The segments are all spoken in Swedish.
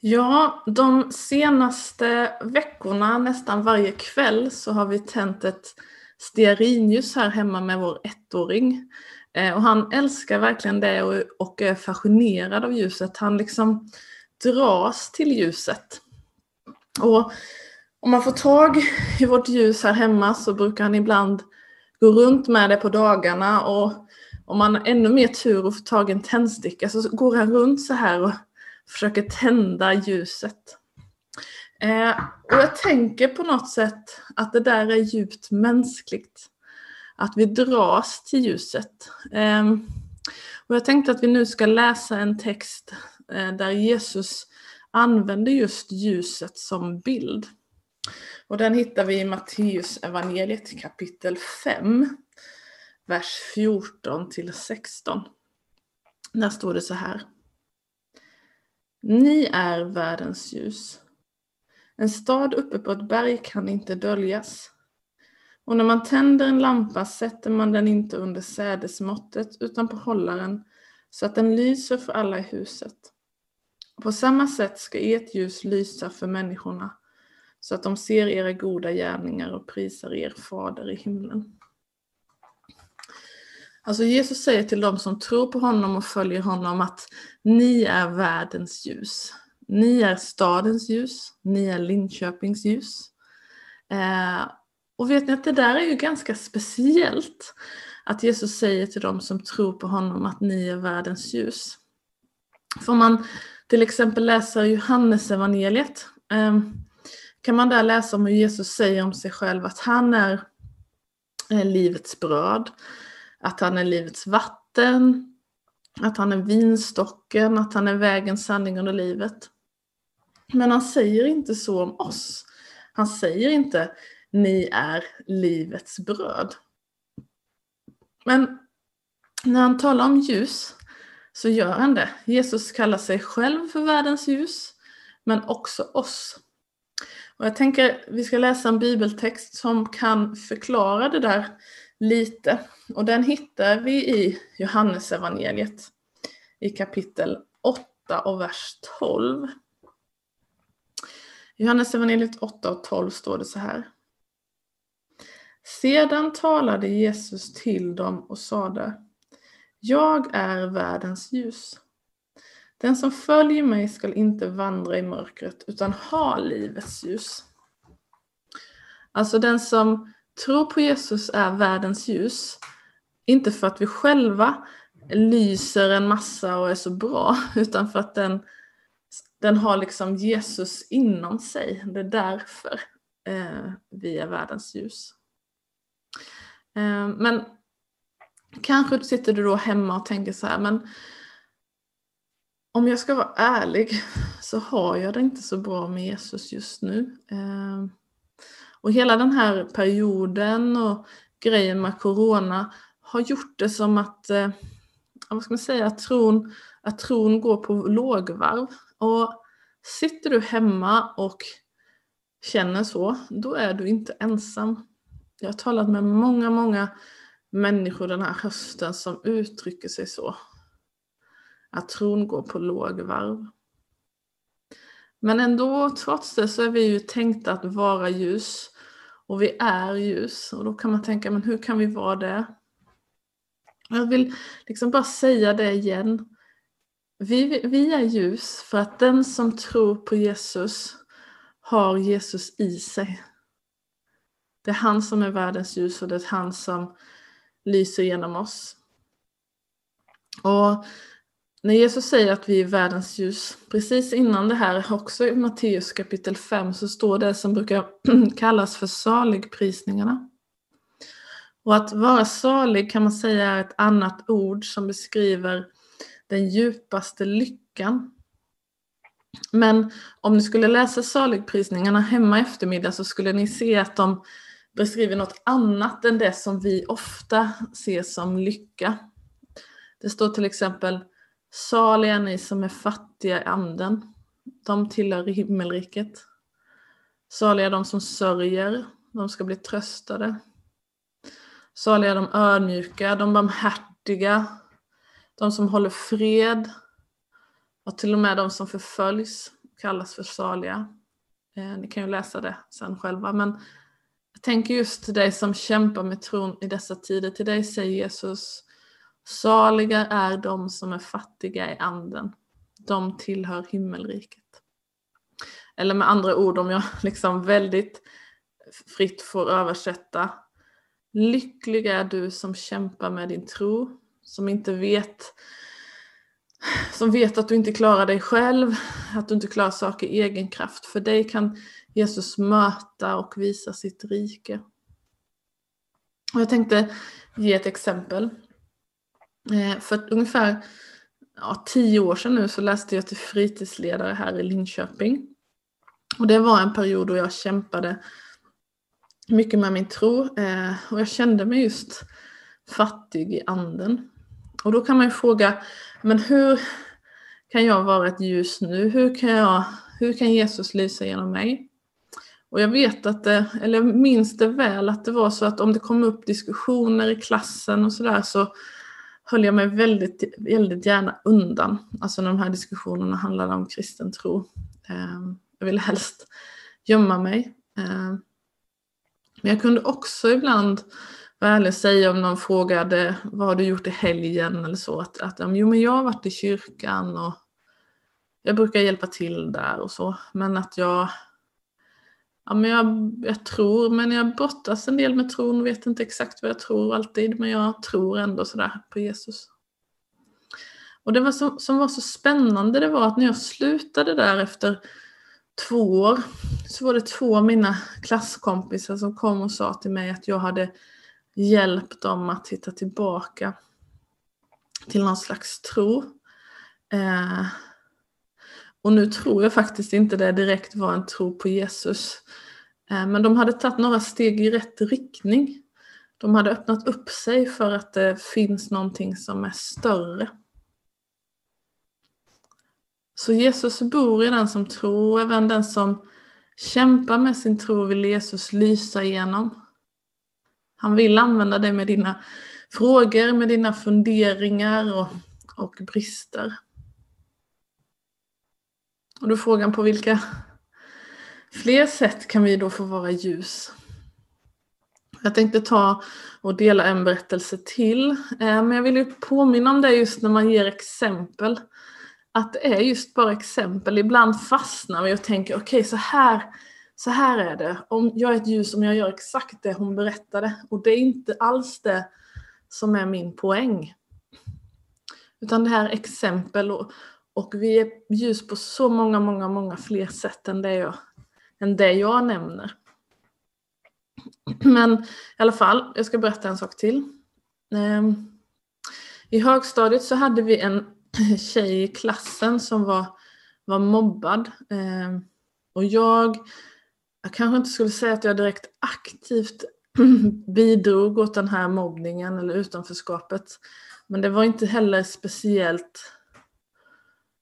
Ja, de senaste veckorna, nästan varje kväll, så har vi tänt ett stearinljus här hemma med vår ettåring. Eh, och han älskar verkligen det och, och är fascinerad av ljuset. Han liksom dras till ljuset. Och om man får tag i vårt ljus här hemma så brukar han ibland gå runt med det på dagarna och om man har ännu mer tur och får tag i en tändsticka så går han runt så här och försöker tända ljuset. Eh, och jag tänker på något sätt att det där är djupt mänskligt. Att vi dras till ljuset. Eh, och jag tänkte att vi nu ska läsa en text eh, där Jesus använder just ljuset som bild. Och den hittar vi i Matteus evangeliet kapitel 5, vers 14 till 16. Där står det så här. Ni är världens ljus. En stad uppe på ett berg kan inte döljas. Och när man tänder en lampa sätter man den inte under sädesmåttet utan på hållaren så att den lyser för alla i huset. På samma sätt ska ert ljus lysa för människorna så att de ser era goda gärningar och prisar er fader i himlen. Alltså Jesus säger till dem som tror på honom och följer honom att ni är världens ljus. Ni är stadens ljus, ni är Linköpings ljus. Eh, och vet ni att det där är ju ganska speciellt. Att Jesus säger till dem som tror på honom att ni är världens ljus. För om man till exempel läser Johannes evangeliet eh, kan man där läsa om hur Jesus säger om sig själv att han är eh, livets bröd, att han är livets vatten, att han är vinstocken, att han är vägen, sanningen och livet. Men han säger inte så om oss. Han säger inte ni är livets bröd. Men när han talar om ljus så gör han det. Jesus kallar sig själv för världens ljus, men också oss. Och jag tänker vi ska läsa en bibeltext som kan förklara det där lite. Och den hittar vi i Johannesevangeliet i kapitel 8 och vers 12. I Johannesevangeliet 8 och 12 står det så här. Sedan talade Jesus till dem och sade Jag är världens ljus. Den som följer mig skall inte vandra i mörkret utan ha livets ljus. Alltså den som Tro på Jesus är världens ljus. Inte för att vi själva lyser en massa och är så bra, utan för att den, den har liksom Jesus inom sig. Det är därför eh, vi är världens ljus. Eh, men kanske sitter du då hemma och tänker så här, men om jag ska vara ärlig så har jag det inte så bra med Jesus just nu. Eh, och hela den här perioden och grejen med corona har gjort det som att, eh, vad ska man säga, att tron, att tron går på lågvarv. Och sitter du hemma och känner så, då är du inte ensam. Jag har talat med många, många människor den här hösten som uttrycker sig så. Att tron går på lågvarv. Men ändå, trots det, så är vi ju tänkta att vara ljus. Och vi är ljus. Och då kan man tänka, men hur kan vi vara det? Jag vill liksom bara säga det igen. Vi, vi är ljus för att den som tror på Jesus har Jesus i sig. Det är han som är världens ljus och det är han som lyser genom oss. Och när Jesus säger att vi är världens ljus, precis innan det här, också i Matteus kapitel 5, så står det som brukar kallas för saligprisningarna. Och att vara salig kan man säga är ett annat ord som beskriver den djupaste lyckan. Men om ni skulle läsa saligprisningarna hemma i eftermiddag så skulle ni se att de beskriver något annat än det som vi ofta ser som lycka. Det står till exempel Saliga ni som är fattiga i anden, de tillhör himmelriket. Saliga de som sörjer, de ska bli tröstade. Saliga de ödmjuka, de barmhärtiga, de som håller fred och till och med de som förföljs kallas för saliga. Eh, ni kan ju läsa det sen själva. Men jag tänker just till dig som kämpar med tron i dessa tider. Till dig säger Jesus, saliga är de som är fattiga i anden. De tillhör himmelriket. Eller med andra ord, om jag liksom väldigt fritt får översätta. Lycklig är du som kämpar med din tro, som inte vet som vet att du inte klarar dig själv, att du inte klarar saker i egen kraft. För dig kan Jesus möta och visa sitt rike. Och jag tänkte ge ett exempel. Eh, för ungefär ja, tio år sedan nu så läste jag till fritidsledare här i Linköping. Och det var en period då jag kämpade mycket med min tro eh, och jag kände mig just fattig i anden. Och då kan man ju fråga, men hur kan jag vara ett ljus nu? Hur kan, jag, hur kan Jesus lysa genom mig? Och jag vet att det, eller minns det väl, att det var så att om det kom upp diskussioner i klassen och sådär så höll jag mig väldigt, väldigt gärna undan. Alltså när de här diskussionerna handlade om kristen tro. Ehm, jag ville helst gömma mig. Ehm, men jag kunde också ibland vara ärlig och säga om någon frågade vad har du gjort i helgen eller så. Att, att jo men jag har varit i kyrkan och jag brukar hjälpa till där och så. Men att jag, ja men jag, jag tror, men jag brottas en del med tron, vet inte exakt vad jag tror alltid, men jag tror ändå sådär på Jesus. Och det var så, som var så spännande det var att när jag slutade där efter två år så var det två av mina klasskompisar som kom och sa till mig att jag hade hjälpt dem att hitta tillbaka till någon slags tro. Eh, och nu tror jag faktiskt inte det direkt var en tro på Jesus. Eh, men de hade tagit några steg i rätt riktning. De hade öppnat upp sig för att det finns någonting som är större. Så Jesus bor i den som tror, även den som kämpar med sin tro vill Jesus lysa igenom. Han vill använda dig med dina frågor, med dina funderingar och, och brister. Och då frågan på vilka fler sätt kan vi då få vara ljus? Jag tänkte ta och dela en berättelse till. Eh, men jag vill ju påminna om det just när man ger exempel. Att det är just bara exempel. Ibland fastnar vi och tänker okej okay, så här så här är det, om jag är ett ljus om jag gör exakt det hon berättade. Och det är inte alls det som är min poäng. Utan det här exempel och, och vi är ljus på så många, många, många fler sätt än det jag, än det jag nämner. Men i alla fall, jag ska berätta en sak till. Ehm, I högstadiet så hade vi en tjej i klassen som var, var mobbad. Ehm, och jag jag kanske inte skulle säga att jag direkt aktivt bidrog åt den här mobbningen eller utanförskapet. Men det var inte heller speciellt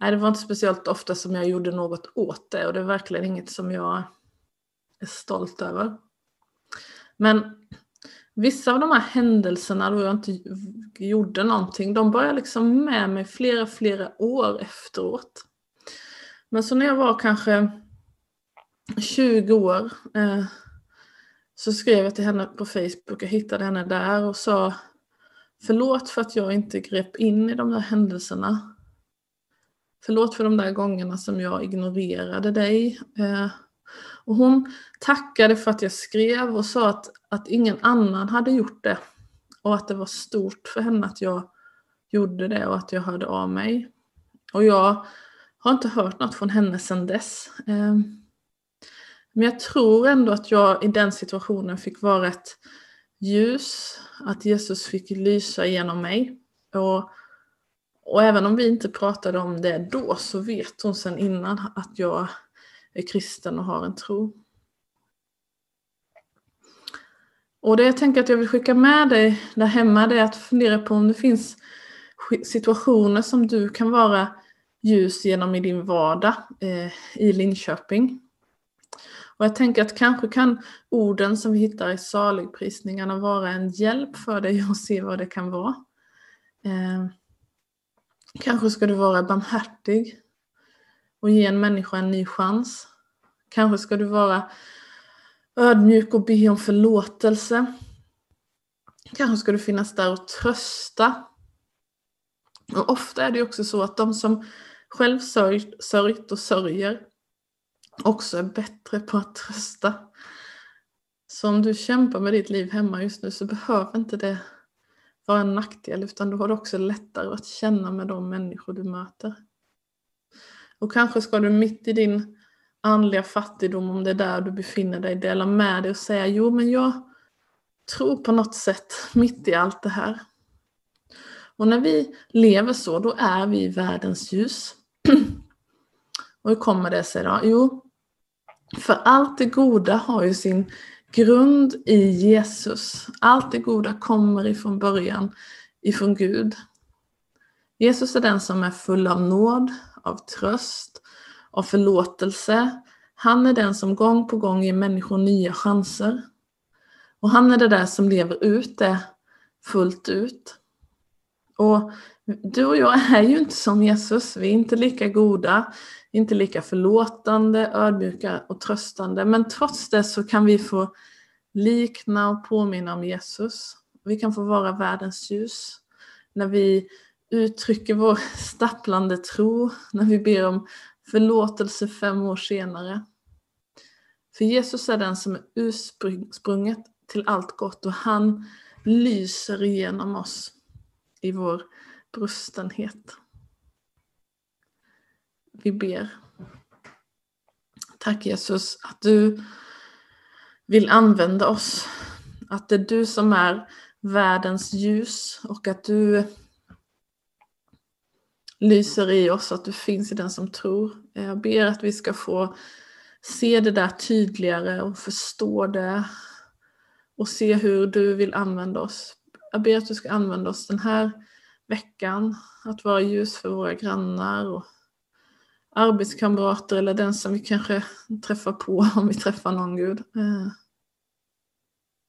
Nej, det var inte speciellt ofta som jag gjorde något åt det och det är verkligen inget som jag är stolt över. Men vissa av de här händelserna då jag inte gjorde någonting, de började liksom med mig flera, flera år efteråt. Men så när jag var kanske 20 år eh, så skrev jag till henne på Facebook, jag hittade henne där och sa Förlåt för att jag inte grep in i de där händelserna. Förlåt för de där gångerna som jag ignorerade dig. Eh, och hon tackade för att jag skrev och sa att, att ingen annan hade gjort det. Och att det var stort för henne att jag gjorde det och att jag hörde av mig. Och jag har inte hört något från henne sedan dess. Eh, men jag tror ändå att jag i den situationen fick vara ett ljus, att Jesus fick lysa genom mig. Och, och även om vi inte pratade om det då så vet hon sedan innan att jag är kristen och har en tro. Och det jag tänker att jag vill skicka med dig där hemma det är att fundera på om det finns situationer som du kan vara ljus genom i din vardag eh, i Linköping. Och jag tänker att kanske kan orden som vi hittar i saligprisningarna vara en hjälp för dig att se vad det kan vara. Eh, kanske ska du vara barmhärtig. och ge en människa en ny chans. Kanske ska du vara ödmjuk och be om förlåtelse. Kanske ska du finnas där och trösta. Och ofta är det också så att de som själv sörjt, sörjt och sörjer också är bättre på att trösta. Så om du kämpar med ditt liv hemma just nu så behöver inte det vara en nackdel utan du har det också lättare att känna med de människor du möter. Och kanske ska du mitt i din andliga fattigdom, om det är där du befinner dig, dela med dig och säga jo men jag tror på något sätt mitt i allt det här. Och när vi lever så, då är vi världens ljus. och hur kommer det sig då? Jo, för allt det goda har ju sin grund i Jesus. Allt det goda kommer ifrån början ifrån Gud. Jesus är den som är full av nåd, av tröst, av förlåtelse. Han är den som gång på gång ger människor nya chanser. Och han är det där som lever ut det fullt ut. Och du och jag är ju inte som Jesus, vi är inte lika goda, inte lika förlåtande, ödmjuka och tröstande. Men trots det så kan vi få likna och påminna om Jesus. Vi kan få vara världens ljus. När vi uttrycker vår stapplande tro, när vi ber om förlåtelse fem år senare. För Jesus är den som är ursprunget till allt gott och han lyser igenom oss i vår brustenhet. Vi ber. Tack Jesus att du vill använda oss. Att det är du som är världens ljus och att du lyser i oss, att du finns i den som tror. Jag ber att vi ska få se det där tydligare och förstå det och se hur du vill använda oss. Jag ber att du ska använda oss den här veckan, att vara ljus för våra grannar och arbetskamrater eller den som vi kanske träffar på om vi träffar någon Gud. Eh,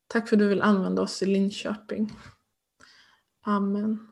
tack för att du vill använda oss i Linköping. Amen.